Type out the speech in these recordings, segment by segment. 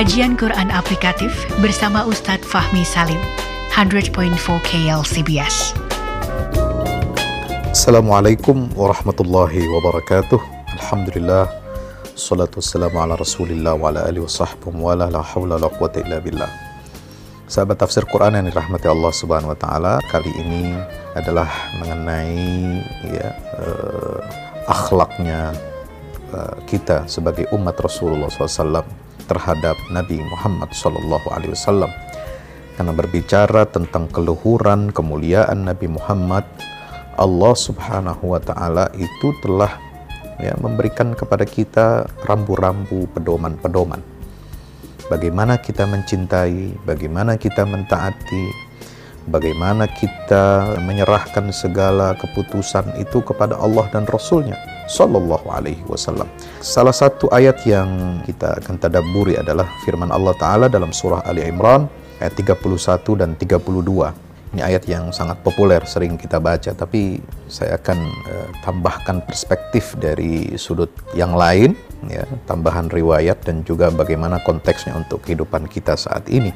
Kajian Quran Aplikatif bersama Ustadz Fahmi Salim, 100.4 KLCBS. Assalamualaikum warahmatullahi wabarakatuh. Alhamdulillah. Salatu wassalamu ala rasulillah wa ala alihi wa sahbihi wa la hawla la quwata illa billah. Sahabat tafsir Quran yang dirahmati Allah Subhanahu wa taala, kali ini adalah mengenai ya uh, akhlaknya uh, kita sebagai umat Rasulullah SAW terhadap Nabi Muhammad Wasallam. Karena berbicara tentang keluhuran kemuliaan Nabi Muhammad Allah Subhanahu Wa Taala itu telah ya, memberikan kepada kita rambu-rambu pedoman-pedoman. Bagaimana kita mencintai bagaimana kita mentaati bagaimana kita menyerahkan segala keputusan itu kepada Allah dan Rasulnya Sallallahu Alaihi Wasallam. Salah satu ayat yang kita akan tadaburi adalah firman Allah Ta'ala dalam surah Ali Imran ayat 31 dan 32. Ini ayat yang sangat populer, sering kita baca, tapi saya akan uh, tambahkan perspektif dari sudut yang lain, ya, tambahan riwayat dan juga bagaimana konteksnya untuk kehidupan kita saat ini.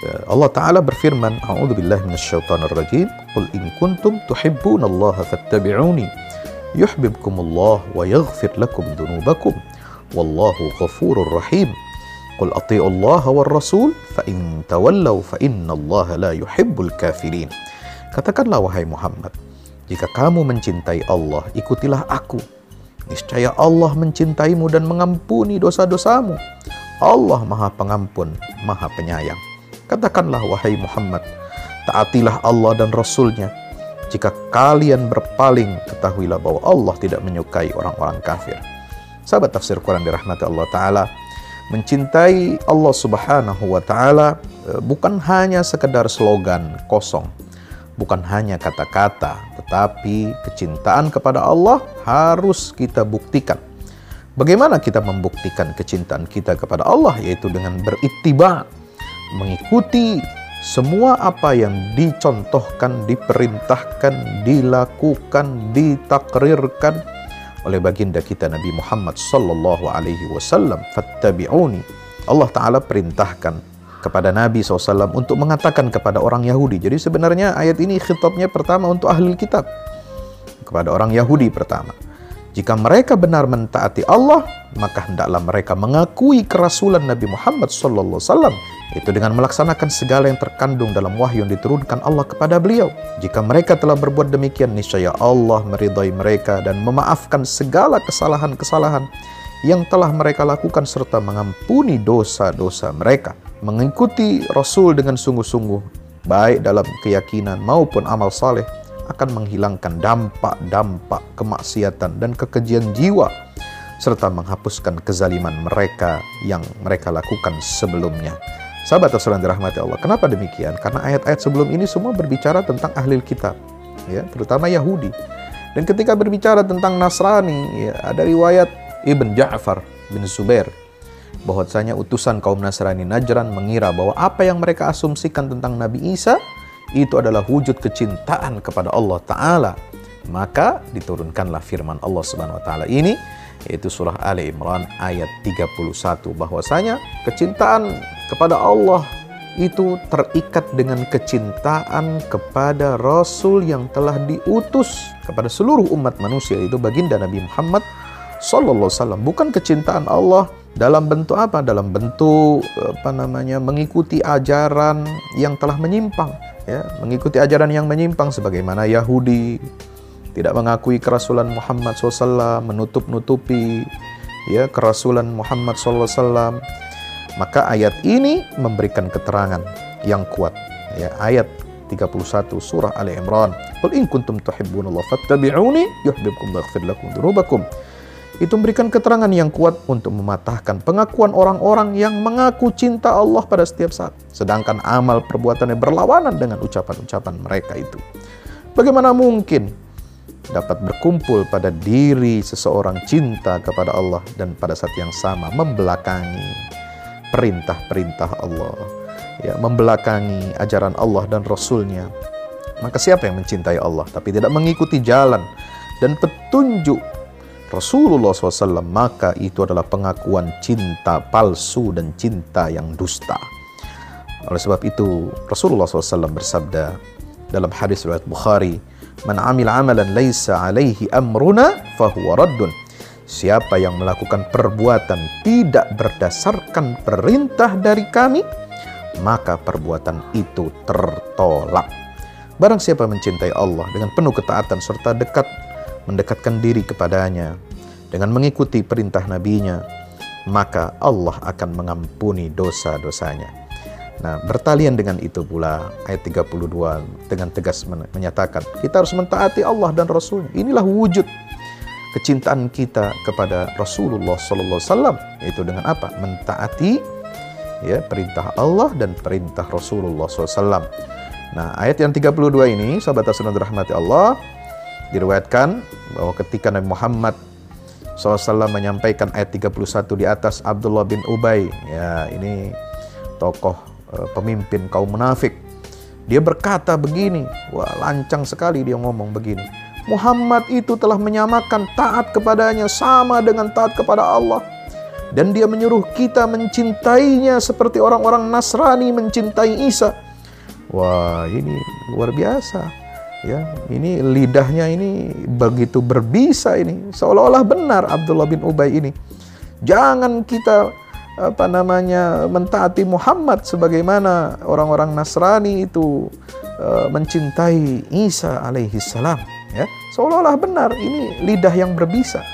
Allah Ta'ala berfirman, A'udhu billahi minasyaitanir rajim, Qul in kuntum tuhibbunallaha fattabi'uni, yuhibbukumullah wa yaghfir lakum dunubakum, wallahu ghafurur rahim. Qul ati'u Allah wa rasul, fa in tawallaw fa inna Allah la yuhibbul kafirin. Katakanlah wahai Muhammad, jika kamu mencintai Allah, ikutilah aku. Niscaya Allah mencintaimu dan mengampuni dosa-dosamu. Allah Maha Pengampun, Maha Penyayang. Katakanlah wahai Muhammad, taatilah Allah dan Rasulnya. Jika kalian berpaling, ketahuilah bahwa Allah tidak menyukai orang-orang kafir. Sahabat tafsir Quran dirahmati Allah Ta'ala, mencintai Allah Subhanahu wa Ta'ala e, bukan hanya sekedar slogan kosong, bukan hanya kata-kata, tetapi kecintaan kepada Allah harus kita buktikan. Bagaimana kita membuktikan kecintaan kita kepada Allah? Yaitu dengan berittiba, mengikuti semua apa yang dicontohkan, diperintahkan, dilakukan, ditakrirkan oleh baginda kita Nabi Muhammad sallallahu alaihi wasallam fattabi'uni Allah taala perintahkan kepada Nabi SAW untuk mengatakan kepada orang Yahudi. Jadi sebenarnya ayat ini khitabnya pertama untuk ahli kitab. Kepada orang Yahudi pertama. Jika mereka benar mentaati Allah, maka hendaklah mereka mengakui kerasulan Nabi Muhammad wasallam itu dengan melaksanakan segala yang terkandung dalam wahyu yang diturunkan Allah kepada beliau. Jika mereka telah berbuat demikian, niscaya Allah meridai mereka dan memaafkan segala kesalahan-kesalahan yang telah mereka lakukan serta mengampuni dosa-dosa mereka. Mengikuti Rasul dengan sungguh-sungguh, baik dalam keyakinan maupun amal saleh, akan menghilangkan dampak-dampak kemaksiatan dan kekejian jiwa serta menghapuskan kezaliman mereka yang mereka lakukan sebelumnya. Sahabat Rasul dirahmati Allah. Kenapa demikian? Karena ayat-ayat sebelum ini semua berbicara tentang ahli kitab, ya, terutama Yahudi. Dan ketika berbicara tentang Nasrani, ya, ada riwayat Ibn Ja'far bin Zubair bahwasanya utusan kaum Nasrani Najran mengira bahwa apa yang mereka asumsikan tentang Nabi Isa itu adalah wujud kecintaan kepada Allah Ta'ala. Maka diturunkanlah firman Allah Subhanahu wa taala ini yaitu surah Ali Imran ayat 31 bahwasanya kecintaan kepada Allah itu terikat dengan kecintaan kepada Rasul yang telah diutus kepada seluruh umat manusia itu baginda Nabi Muhammad Sallallahu Alaihi Wasallam. Bukan kecintaan Allah dalam bentuk apa? Dalam bentuk apa namanya mengikuti ajaran yang telah menyimpang ya mengikuti ajaran yang menyimpang sebagaimana Yahudi tidak mengakui kerasulan Muhammad SAW menutup-nutupi ya kerasulan Muhammad SAW maka ayat ini memberikan keterangan yang kuat ya ayat 31 surah Ali Imran. Qul in kuntum tuhibbunallah fattabi'uni yuhibbukum yaghfir lakum dzunubakum itu memberikan keterangan yang kuat untuk mematahkan pengakuan orang-orang yang mengaku cinta Allah pada setiap saat. Sedangkan amal perbuatannya berlawanan dengan ucapan-ucapan mereka itu. Bagaimana mungkin dapat berkumpul pada diri seseorang cinta kepada Allah dan pada saat yang sama membelakangi perintah-perintah Allah. Ya, membelakangi ajaran Allah dan Rasulnya. Maka siapa yang mencintai Allah tapi tidak mengikuti jalan dan petunjuk Rasulullah SAW maka itu adalah pengakuan cinta palsu dan cinta yang dusta. Oleh sebab itu Rasulullah SAW bersabda dalam hadis riwayat Bukhari, "Man amil amalan laisa alaihi amruna fahuwa raddun." Siapa yang melakukan perbuatan tidak berdasarkan perintah dari kami, maka perbuatan itu tertolak. Barang siapa mencintai Allah dengan penuh ketaatan serta dekat mendekatkan diri kepadanya dengan mengikuti perintah nabinya, maka Allah akan mengampuni dosa-dosanya. Nah, bertalian dengan itu pula ayat 32 dengan tegas menyatakan kita harus mentaati Allah dan Rasulnya. Inilah wujud kecintaan kita kepada Rasulullah Sallallahu Wasallam yaitu dengan apa? Mentaati ya perintah Allah dan perintah Rasulullah SAW. Nah ayat yang 32 ini sahabat Rasulullah rahmati Allah diriwayatkan bahwa ketika Nabi Muhammad SAW menyampaikan ayat 31 di atas Abdullah bin Ubay ya ini tokoh uh, pemimpin kaum munafik dia berkata begini wah lancang sekali dia ngomong begini Muhammad itu telah menyamakan taat kepadanya sama dengan taat kepada Allah. Dan dia menyuruh kita mencintainya seperti orang-orang Nasrani mencintai Isa. Wah, ini luar biasa. Ya, ini lidahnya ini begitu berbisa ini. Seolah-olah benar Abdullah bin Ubay ini. Jangan kita apa namanya mentaati Muhammad sebagaimana orang-orang Nasrani itu uh, mencintai Isa alaihi salam ya seolah-olah benar ini lidah yang berbisa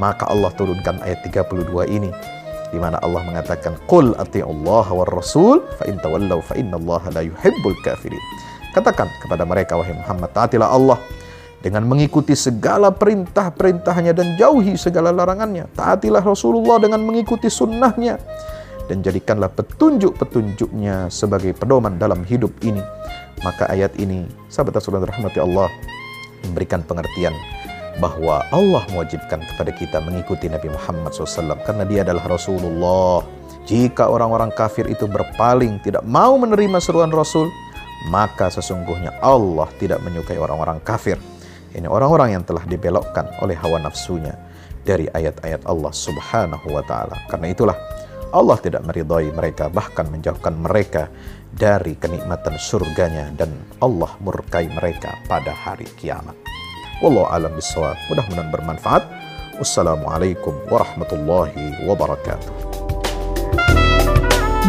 maka Allah turunkan ayat 32 ini di mana Allah mengatakan qul Allah wa rasul fa in tawallaw fa innallaha la yuhibbul kafirin katakan kepada mereka wahai Muhammad taatilah Allah dengan mengikuti segala perintah-perintahnya dan jauhi segala larangannya taatilah Rasulullah dengan mengikuti sunnahnya dan jadikanlah petunjuk-petunjuknya sebagai pedoman dalam hidup ini maka ayat ini sahabat Rasulullah rahmati Allah memberikan pengertian bahwa Allah mewajibkan kepada kita mengikuti Nabi Muhammad SAW karena dia adalah Rasulullah. Jika orang-orang kafir itu berpaling tidak mau menerima seruan Rasul, maka sesungguhnya Allah tidak menyukai orang-orang kafir. Ini orang-orang yang telah dibelokkan oleh hawa nafsunya dari ayat-ayat Allah Subhanahu wa taala. Karena itulah Allah tidak meridhai mereka bahkan menjauhkan mereka dari kenikmatan surganya dan Allah murkai mereka pada hari kiamat. Wallahu alam bisawab. Mudah-mudahan bermanfaat. Wassalamualaikum warahmatullahi wabarakatuh.